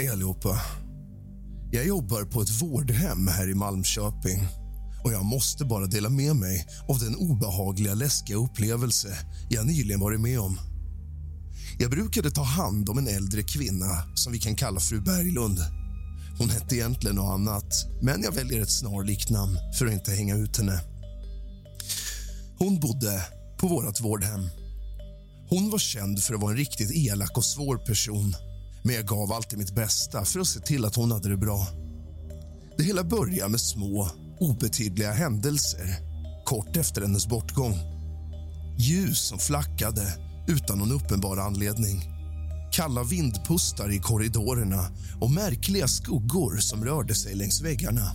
Hej allihopa. Jag jobbar på ett vårdhem här i Malmköping och jag måste bara dela med mig av den obehagliga, läskiga upplevelse jag nyligen varit med om. Jag brukade ta hand om en äldre kvinna som vi kan kalla fru Berglund. Hon hette egentligen något annat, men jag väljer ett snarlikt namn för att inte hänga ut henne. Hon bodde på vårt vårdhem. Hon var känd för att vara en riktigt elak och svår person men jag gav alltid mitt bästa för att se till att hon hade det bra. Det hela började med små, obetydliga händelser kort efter hennes bortgång. Ljus som flackade utan någon uppenbar anledning. Kalla vindpustar i korridorerna och märkliga skuggor som rörde sig längs väggarna.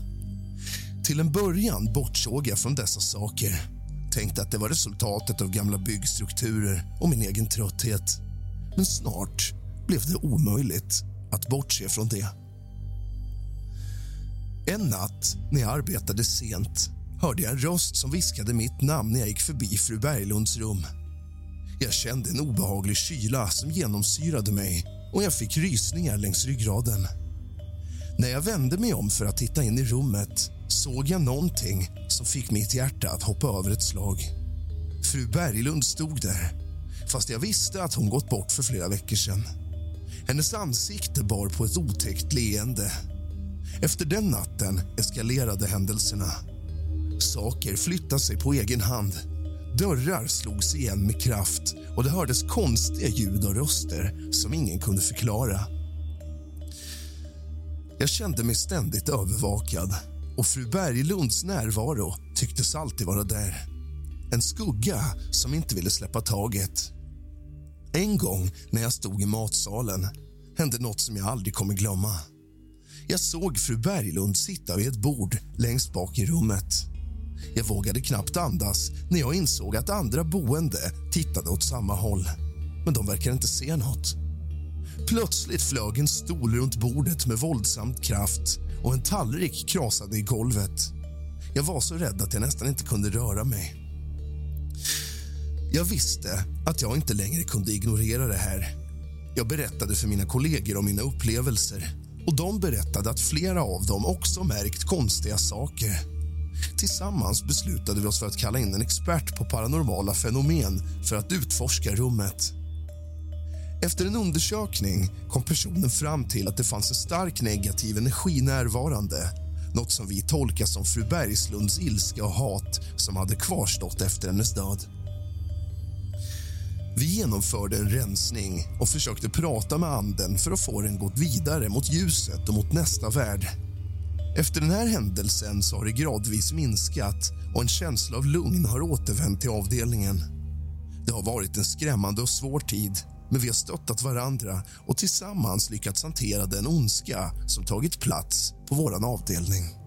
Till en början bortsåg jag från dessa saker. Tänkte att det var resultatet av gamla byggstrukturer och min egen trötthet. Men snart blev det omöjligt att bortse från det. En natt när jag arbetade sent hörde jag en röst som viskade mitt namn när jag gick förbi fru Berglunds rum. Jag kände en obehaglig kyla som genomsyrade mig och jag fick rysningar längs ryggraden. När jag vände mig om för att titta in i rummet såg jag någonting som fick mitt hjärta att hoppa över ett slag. Fru Berglund stod där, fast jag visste att hon gått bort för flera veckor sedan. Hennes ansikte bar på ett otäckt leende. Efter den natten eskalerade händelserna. Saker flyttade sig på egen hand. Dörrar slogs igen med kraft och det hördes konstiga ljud och röster som ingen kunde förklara. Jag kände mig ständigt övervakad och fru Berglunds närvaro tycktes alltid vara där. En skugga som inte ville släppa taget. En gång när jag stod i matsalen hände något som jag aldrig kommer glömma. Jag såg fru Berglund sitta vid ett bord längst bak i rummet. Jag vågade knappt andas när jag insåg att andra boende tittade åt samma håll. Men de verkade inte se något. Plötsligt flög en stol runt bordet med våldsamt kraft och en tallrik krasade i golvet. Jag var så rädd att jag nästan inte kunde röra mig. Jag visste att jag inte längre kunde ignorera det här. Jag berättade för mina kollegor om mina upplevelser och de berättade att flera av dem också märkt konstiga saker. Tillsammans beslutade vi oss för att kalla in en expert på paranormala fenomen för att utforska rummet. Efter en undersökning kom personen fram till att det fanns en stark negativ energi närvarande något som vi tolkar som fru Bergslunds ilska och hat som hade kvarstått efter hennes död. Vi genomförde en rensning och försökte prata med anden för att få den gått vidare mot ljuset och mot nästa värld. Efter den här händelsen så har det gradvis minskat och en känsla av lugn har återvänt till avdelningen. Det har varit en skrämmande och svår tid men vi har stöttat varandra och tillsammans lyckats hantera den ondska som tagit plats på vår avdelning.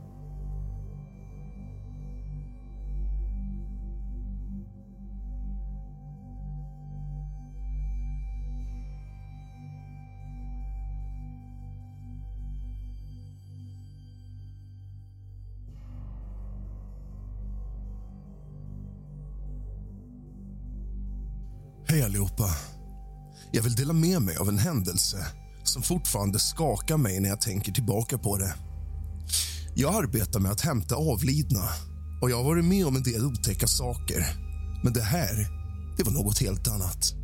Hej allihopa. Jag vill dela med mig av en händelse som fortfarande skakar mig när jag tänker tillbaka på det. Jag arbetar med att hämta avlidna och jag har varit med om en del otäcka saker. Men det här, det var något helt annat.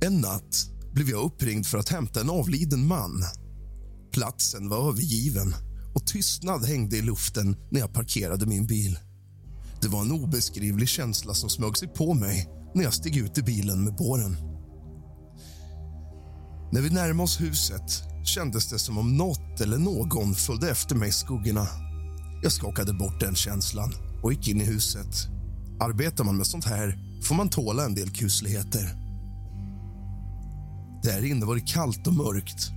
En natt blev jag uppringd för att hämta en avliden man. Platsen var övergiven och tystnad hängde i luften när jag parkerade min bil. Det var en obeskrivlig känsla som smög sig på mig när jag steg ut i bilen med båren. När vi närmade oss huset kändes det som om något eller någon följde efter mig i skuggorna. Jag skakade bort den känslan och gick in i huset. Arbetar man med sånt här får man tåla en del kusligheter. Där inne var det kallt och mörkt.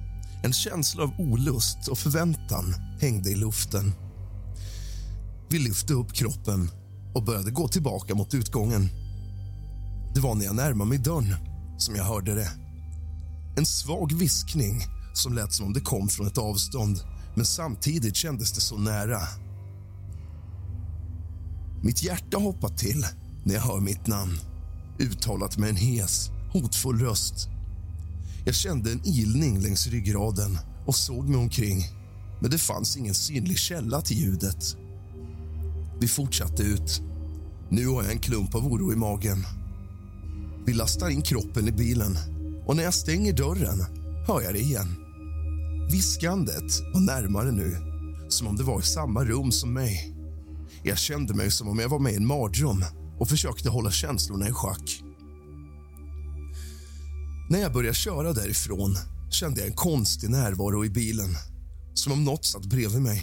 En känsla av olust och förväntan hängde i luften. Vi lyfte upp kroppen och började gå tillbaka mot utgången. Det var när jag närmade mig dörren som jag hörde det. En svag viskning som lät som om det kom från ett avstånd men samtidigt kändes det så nära. Mitt hjärta hoppar till när jag hör mitt namn uttalat med en hes, hotfull röst. Jag kände en ilning längs ryggraden och såg mig omkring men det fanns ingen synlig källa till ljudet. Vi fortsatte ut. Nu har jag en klump av oro i magen. Vi lastar in kroppen i bilen och när jag stänger dörren hör jag det igen. Viskandet var närmare nu, som om det var i samma rum som mig. Jag kände mig som om jag var med i en mardröm och försökte hålla känslorna i schack. När jag började köra därifrån kände jag en konstig närvaro i bilen. Som om något satt bredvid mig.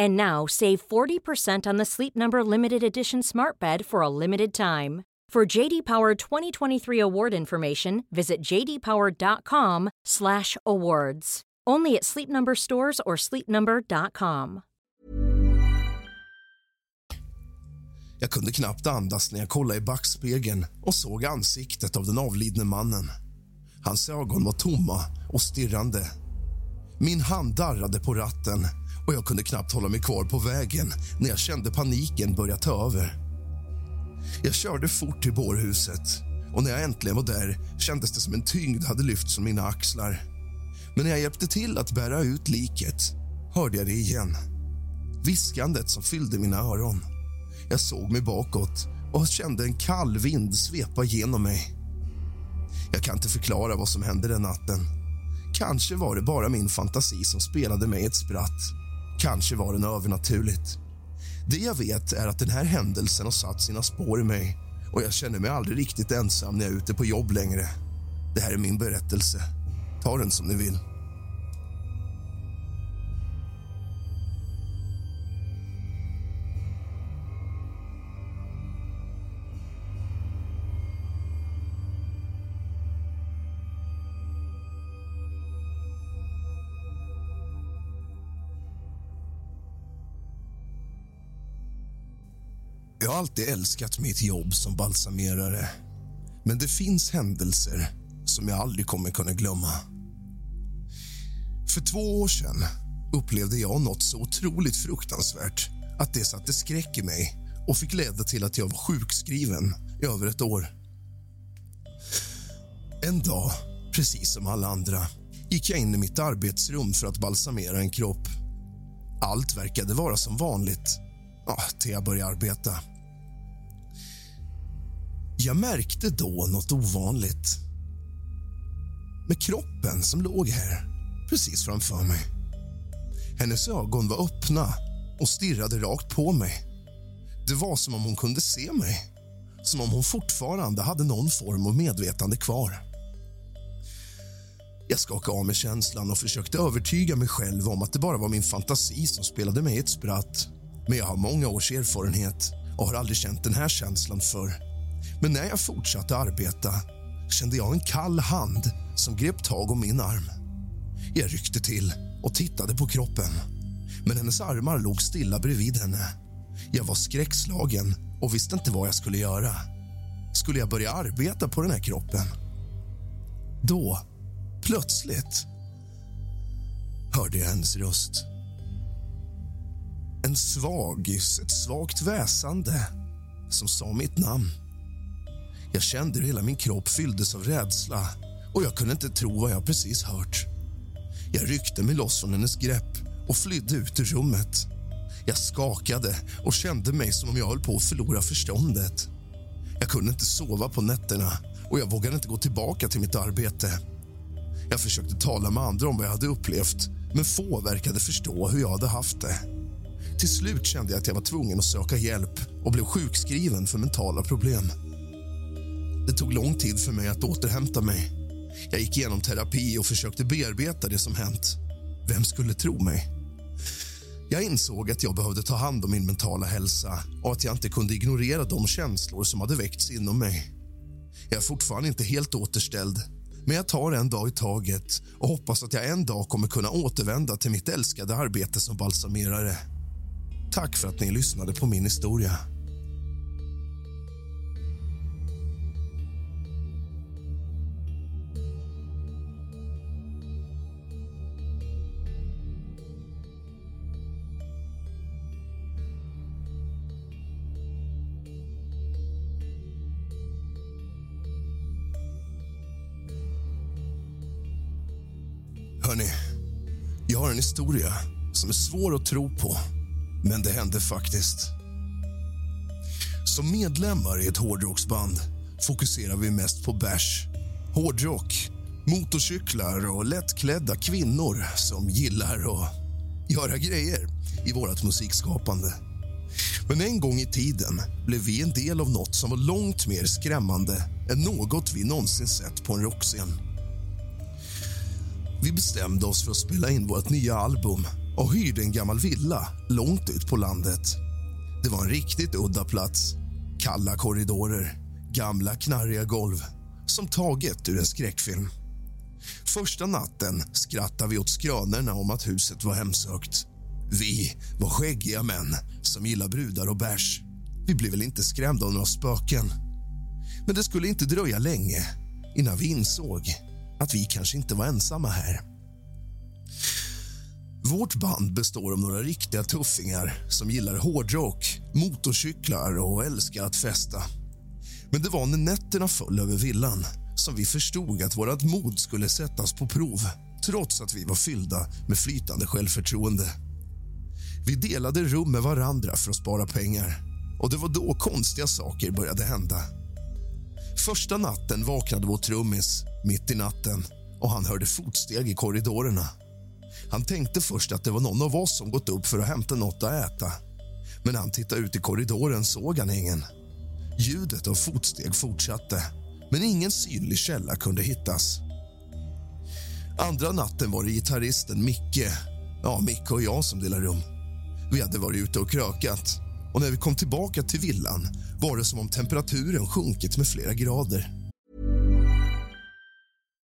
And now save 40% on the Sleep Number limited edition smart bed for a limited time. For JD Power 2023 award information, visit jdpower.com/awards. Only at Sleep Number stores or sleepnumber.com. Jag kunde knappt andas när jag kollade i backspegeln och såg ansiktet av den avlidne mannen. Hans ögon var tomma och stirrande. Min hand darrade på ratten och jag kunde knappt hålla mig kvar på vägen när jag kände paniken börja ta över. Jag körde fort till bårhuset och när jag äntligen var där kändes det som en tyngd hade lyfts från mina axlar. Men när jag hjälpte till att bära ut liket hörde jag det igen. Viskandet som fyllde mina öron. Jag såg mig bakåt och kände en kall vind svepa genom mig. Jag kan inte förklara vad som hände den natten. Kanske var det bara min fantasi som spelade mig ett spratt. Kanske var den övernaturligt. Det jag vet är att den här händelsen har satt sina spår i mig och jag känner mig aldrig riktigt ensam när jag är ute på jobb längre. Det här är min berättelse. Ta den som ni vill. Jag har alltid älskat mitt jobb som balsamerare. Men det finns händelser som jag aldrig kommer kunna glömma. För två år sedan upplevde jag något så otroligt fruktansvärt att det satte skräck i mig och fick leda till att jag var sjukskriven i över ett år. En dag, precis som alla andra, gick jag in i mitt arbetsrum för att balsamera en kropp. Allt verkade vara som vanligt ja, till jag började arbeta. Jag märkte då något ovanligt. Med kroppen som låg här, precis framför mig. Hennes ögon var öppna och stirrade rakt på mig. Det var som om hon kunde se mig. Som om hon fortfarande hade någon form av medvetande kvar. Jag skakade av mig känslan och försökte övertyga mig själv om att det bara var min fantasi som spelade mig ett spratt. Men jag har många års erfarenhet och har aldrig känt den här känslan förr. Men när jag fortsatte arbeta kände jag en kall hand som grep tag om min arm. Jag ryckte till och tittade på kroppen. Men hennes armar låg stilla bredvid henne. Jag var skräckslagen och visste inte vad jag skulle göra. Skulle jag börja arbeta på den här kroppen? Då, plötsligt, hörde jag hennes röst. En svagis, ett svagt väsande som sa mitt namn. Jag kände hur hela min kropp fylldes av rädsla och jag kunde inte tro vad jag precis hört. Jag ryckte mig loss från hennes grepp och flydde ut ur rummet. Jag skakade och kände mig som om jag höll på att förlora förståndet. Jag kunde inte sova på nätterna och jag vågade inte gå tillbaka till mitt arbete. Jag försökte tala med andra om vad jag hade upplevt men få verkade förstå hur jag hade haft det. Till slut kände jag att jag var tvungen att söka hjälp och blev sjukskriven för mentala problem. Det tog lång tid för mig att återhämta mig. Jag gick igenom terapi och försökte bearbeta det som hänt. Vem skulle tro mig? Jag insåg att jag behövde ta hand om min mentala hälsa och att jag inte kunde ignorera de känslor som hade väckts inom mig. Jag är fortfarande inte helt återställd, men jag tar en dag i taget och hoppas att jag en dag kommer kunna återvända till mitt älskade arbete som balsamerare. Tack för att ni lyssnade på min historia. Hörni, jag har en historia som är svår att tro på, men det hände faktiskt. Som medlemmar i ett hårdrocksband fokuserar vi mest på bärs, hårdrock, motorcyklar och lättklädda kvinnor som gillar att göra grejer i vårt musikskapande. Men en gång i tiden blev vi en del av något som var långt mer skrämmande än något vi någonsin sett på en rockscen. Vi bestämde oss för att spela in vårt nya album och hyrde en gammal villa långt ut på landet. Det var en riktigt udda plats. Kalla korridorer, gamla knarriga golv som taget ur en skräckfilm. Första natten skrattade vi åt skrönorna om att huset var hemsökt. Vi var skäggiga män som gillar brudar och bärs. Vi blev väl inte skrämda av några spöken. Men det skulle inte dröja länge innan vi insåg att vi kanske inte var ensamma här. Vårt band består av några riktiga tuffingar som gillar hårdrock, motorcyklar och älskar att festa. Men det var när nätterna föll över villan som vi förstod att vårt mod skulle sättas på prov trots att vi var fyllda med flytande självförtroende. Vi delade rum med varandra för att spara pengar och det var då konstiga saker började hända. Första natten vaknade vår trummis mitt i natten och han hörde fotsteg i korridorerna. Han tänkte först att det var någon av oss som gått upp för att hämta något att äta. Men när han tittade ut i korridoren såg han ingen. Ljudet av fotsteg fortsatte, men ingen synlig källa kunde hittas. Andra natten var det gitarristen Micke, ja, Micke och jag som delade rum. Vi hade varit ute och krökat och när vi kom tillbaka till villan var det som om temperaturen sjunkit med flera grader.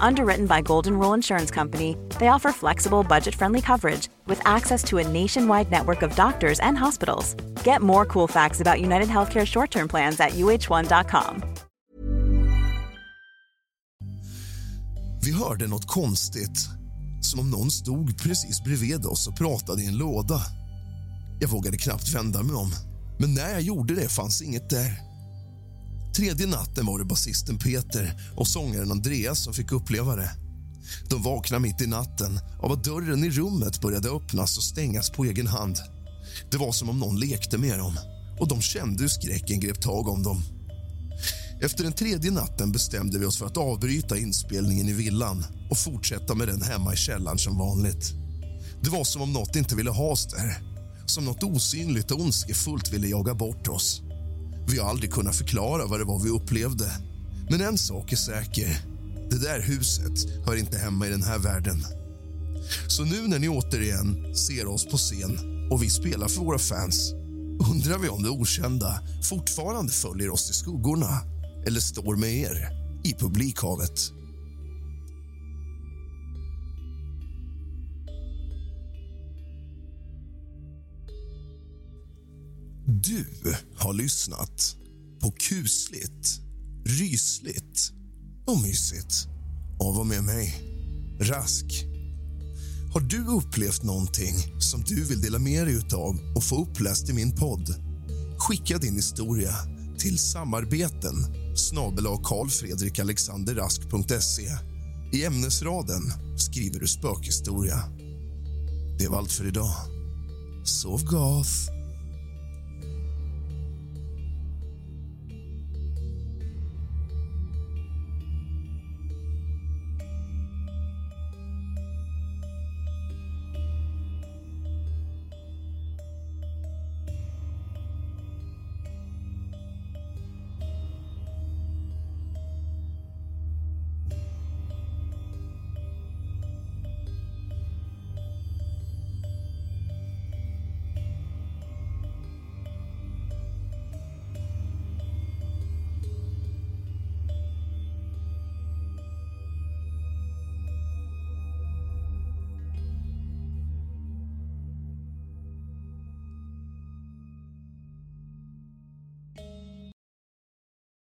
Underwritten by Golden Rule Insurance Company, they offer flexible, budget friendly coverage with access to a nationwide network of doctors and hospitals. Get more cool facts about United Healthcare short term plans at uh1.com. Vi hörde något konstigt, som om någon stod precis bredvid oss och pratade i en låda. Jag vågade knappt vända mig om, men när jag gjorde det fanns inget där. Tredje natten var det basisten Peter och sångaren Andreas som fick uppleva det. De vaknade mitt i natten av att dörren i rummet började öppnas och stängas på egen hand. Det var som om någon lekte med dem och de kände hur skräcken grep tag om dem. Efter den tredje natten bestämde vi oss för att avbryta inspelningen i villan och fortsätta med den hemma i källaren som vanligt. Det var som om något inte ville ha oss där. Som något osynligt och ondskefullt ville jaga bort oss. Vi har aldrig kunnat förklara vad det var vi upplevde. Men en sak är säker. Det där huset hör inte hemma i den här världen. Så nu när ni återigen ser oss på scen och vi spelar för våra fans undrar vi om det okända fortfarande följer oss i skuggorna eller står med er i publikhavet. Du har lyssnat på kusligt, rysligt och mysigt av och med mig, Rask. Har du upplevt någonting som du vill dela med dig av och få uppläst i min podd? Skicka din historia till samarbeten snabel I ämnesraden skriver du spökhistoria. Det var allt för idag. Sov gott.